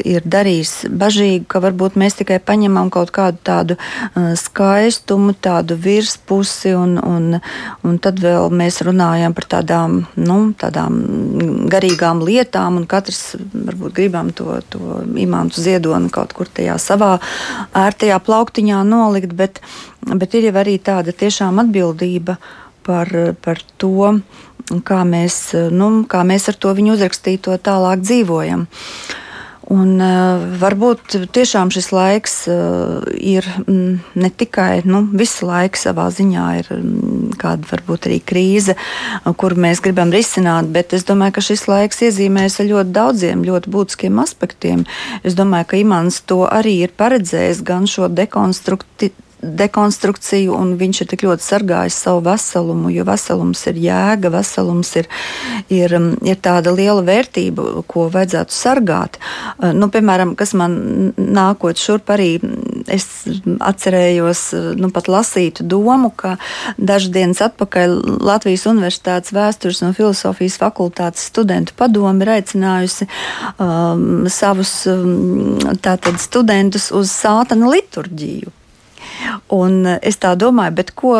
ir darījis bažīgu, ka varbūt mēs tikai paņemam kaut kādu tādu skaistumu, tādu virspusi, un, un, un tad vēl mēs runājam par tādām, nu, tādām garīgām lietām, un katrs varbūt gribam to, to imantu ziedoni kaut kur tajā savā ērtajā plauktiņā nolikt, bet, bet ir jau arī tāda tiešām atbildība par, par to, kā mēs, nu, kā mēs ar to viņu uzrakstīto tālāk dzīvojam. Un, uh, varbūt tiešām šis laiks uh, ir mm, ne tikai nu, visu laiku savā ziņā, ir mm, kāda varbūt arī krīze, uh, kuru mēs gribam risināt, bet es domāju, ka šis laiks iezīmēs ar ļoti daudziem, ļoti būtiskiem aspektiem. Es domāju, ka Imants to arī ir paredzējis gan šo dekonstrukciju dekonstrukciju, un viņš ir tik ļoti sargājis savu veselumu, jo veselums ir jēga, veselums ir, ir, um, ir tāda liela vērtība, ko vajadzētu sargāt. Uh, nu, piemēram, kas man nākot šurp arī, es atcerējos, uh, nu, pat lasītu domu, ka dažas dienas atpakaļ Latvijas Universitātes vēstures un filozofijas fakultātes studentu padomi ir aicinājusi um, savus um, tātad studentus uz sātana liturģiju. Un es tā domāju, bet ko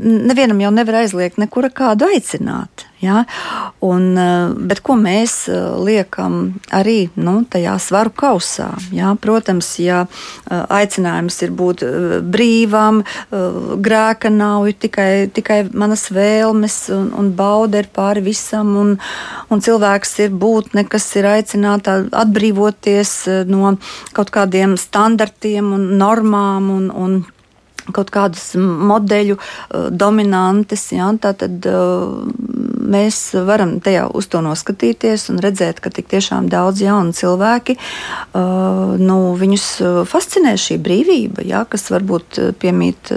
nevienam jau nevar aizliegt nekura kādu aicināt. Ja? Un, bet ko mēs liekam arī nu, tajā svaru kausā? Ja? Protams, ja aicinājums ir būt brīvam, grēka nav, tikai, tikai manas vēlmes un, un bauda ir pāri visam, un, un cilvēks ir būtne, kas ir aicināta atbrīvoties no kaut kādiem standartiem un normām un, un kaut kādus modeļu uh, dominantes. Ja, tad uh, mēs varam tajā uz to noskatīties un redzēt, ka tik tiešām daudz jaunu cilvēki, uh, nu, viņus fascinē šī brīvība, ja, kas varbūt piemīt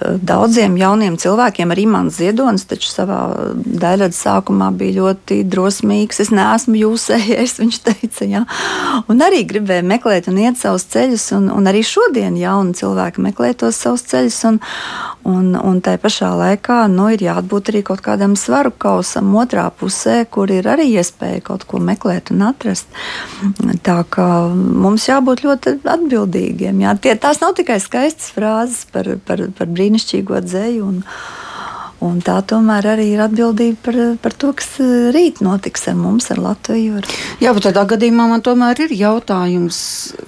daudziem jauniem cilvēkiem. Arī mans ziedonis taču savā daļradas sākumā bija ļoti drosmīgs. Es neesmu jūsējais, viņš teica. Ja. Un arī gribēja meklēt un iet savus ceļus, un, un arī šodien jauni cilvēki meklē tos savus ceļus, un, un, un tai pašā laikā nu, ir jābūt arī kaut kādam svaru kausam otrā pusē, kur ir arī iespēja kaut ko meklēt un atrast. Tā kā mums jābūt ļoti atbildīgiem. Jā. Tie, tās nav tikai skaistas frāzes par, par, par brīnišķīgo dzēju. Un, Un tā tomēr arī ir atbildība par, par to, kas rīt notiks ar mums, ar Latviju. Ar... Jā, bet tādā gadījumā man tomēr ir jautājums,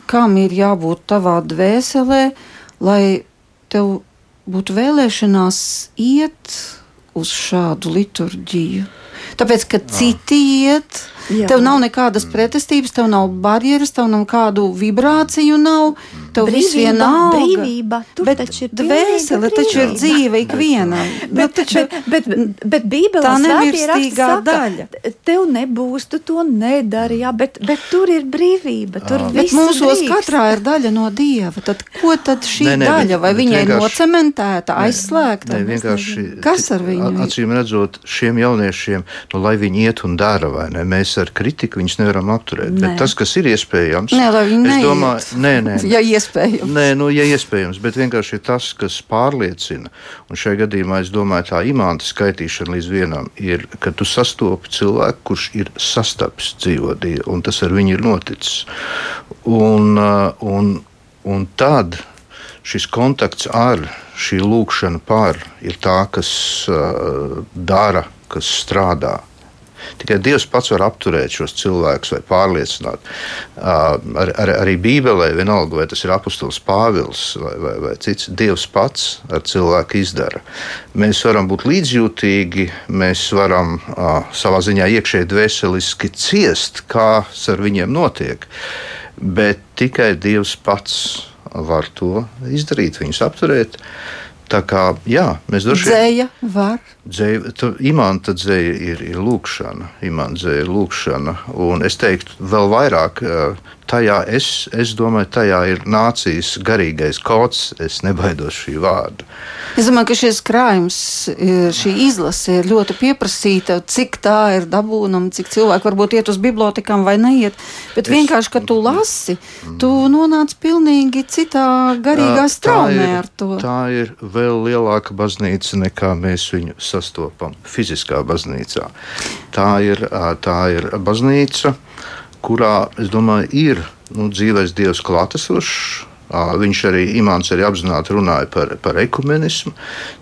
kam ir jābūt tavā dvēselē, lai tev būtu vēlēšanās iet uz šādu liturģiju? Tāpēc, ka citi iet, Jā. tev nav nekādas pretestības, tev nav barjeras, tev nav kādu vibrāciju, nav. Tev viss vienalga. Brīvība. Tur bet taču ir dvēsele, taču ir dzīve ikvienam. Bet, nu, taču, bet, bet, bet, bet Bībelē tā nemirstīgā daļa. Tev nebūs, tu to nedari, jā, bet, bet tur ir brīvība. Tur bet mūsos katrā ir daļa no Dieva. Tad ko tad šī ne, ne, daļa? Vai viņa ir nocementēta, aizslēgta? Ne, vienkārši, Kas ar viņu? Acīm redzot, šiem jauniešiem, nu, lai viņi iet un dara, vai ne? Mēs ar kritiku viņus nevaram apturēt. Nē. Bet tas, kas ir iespējams, nē, lai viņi es domāju, nē, nē. Ja iespējams. Nē, nu, ja iespējams, bet vienkārši ir tas, kas pārliecina. Un šajā gadījumā es domāju, tā imanta skaitīšana līdz vienam ir, ka tu sastopi cilvēku, kurš ir sastapis dzīvodību, un tas ar viņu ir noticis. Un, uh, un, un tad šis kontakts ar šī lūkšana par ir tā, kas uh, dara, kas strādā. Tikai Dievs pats var apturēt šos cilvēkus vai pārliecināt. Ar, ar, arī Bībelē, vienalga, vai tas ir apustulis Pāvils vai, vai, vai cits, Dievs pats ar cilvēku izdara. Mēs varam būt līdzjūtīgi, mēs varam savā ziņā iekšēji dvēseliski ciest, kas ar viņiem notiek. Bet tikai Dievs pats var to izdarīt, viņus apturēt. Tā kā jā, mēs droši vien. Dzēja var. Dzēja, tu, imanta dzēja ir, ir lūkšana. Imanta dzēja ir lūkšana. Un es teiktu, vēl vairāk tajā, es, es domāju, tajā ir nācijas garīgais kods. Es nebaidos šī vārda. Es domāju, ka šis krājums, šī izlase ir ļoti pieprasīta. Cik tā ir dabūnama, cik cilvēki varbūt iet uz bibliotekām vai neiet. Bet es, vienkārši, kad tu lasi, tu nonāc pilnīgi citā garīgā straumē ar to. Tā ir vēl lielāka baznīca nekā mēs viņu sastopam fiziskā baznīcā. Tā ir, tā ir baznīca kurā, es domāju, ir nu, dzīves dievs klātesošs. Viņš arī, Imants arī apzināti runāja par, par ekumenismu.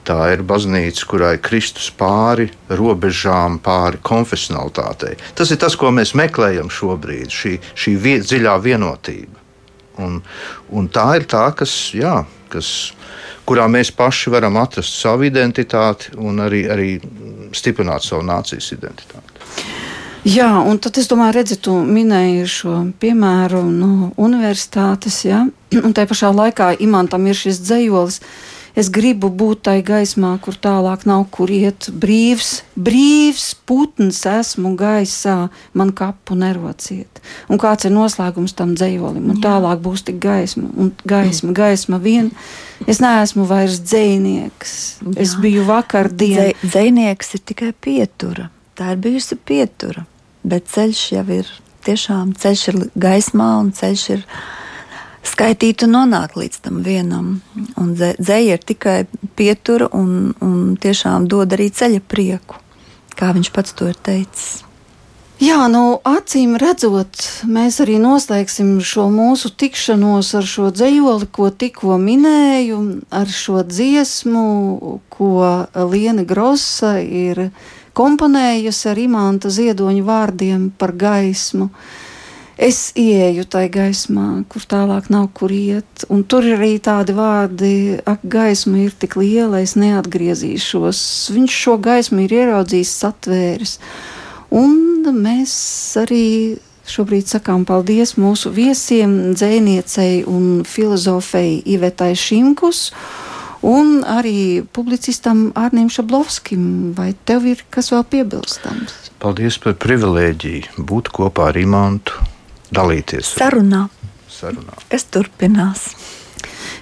Tā ir baznīca, kurai Kristus pāri robežām, pāri konfesionalitātei. Tas ir tas, ko mēs meklējam šobrīd, šī, šī vie, dziļā vienotība. Un, un tā ir tā, kas, jā, kas, kurā mēs paši varam atrast savu identitāti un arī, arī stiprināt savu nācijas identitāti. Jā, un tad es domāju, redzi, tu minēji šo piemēru no universitātes, ja? un tai pašā laikā imantam ir šis dzējolis. Es gribu būt tai gaismā, kur tālāk nav kur iet. Brīvs, brīvs putns esmu gaisā, man kapu nerociet. Un kāds ir noslēgums tam dzējolim? Un tālāk būs tik gaisma, un gaisma, gaisma vien. Es neesmu vairs dzēnieks. Es biju vakardien. Dzēnieks ir tikai pietura tā ir bijusi pietura, bet ceļš jau ir tiešām ceļš ir gaismā un ceļš ir skaitīt un nonākt līdz tam vienam. Un dzēja ir tikai pietura un, un tiešām dod arī ceļa prieku, kā viņš pats to ir teicis. Jā, nu, acīm redzot, mēs arī noslēgsim šo mūsu tikšanos ar šo dzējoli, ko tikko minēju, ar šo dziesmu, ko Liena Grossa ir komponējusi ar imanta ziedoņa vārdiem par gaismu. Es ieeju tajā gaismā, kur tālāk nav kur iet, un tur ir arī tādi vārdi, ak, gaisma ir tik liela, es neatgriezīšos. Viņš šo gaismu ir ieraudzījis, satvēris. Un mēs arī šobrīd sakām paldies mūsu viesiem, dzēniecei un filozofei Ivetai Šimkus un arī publicistam Arnim Šablovskim. Vai tev ir kas vēl piebilstams? Paldies par privilēģiju būt kopā ar Imantu, dalīties sarunā. sarunā. Kas turpinās?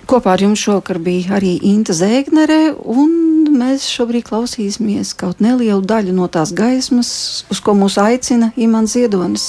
Kopā ar jums šovakar bija arī Inta Zēgnere, un mēs šobrīd klausīsimies kaut nelielu daļu no tās gaismas, uz ko mūs aicina Imants Ziedonis.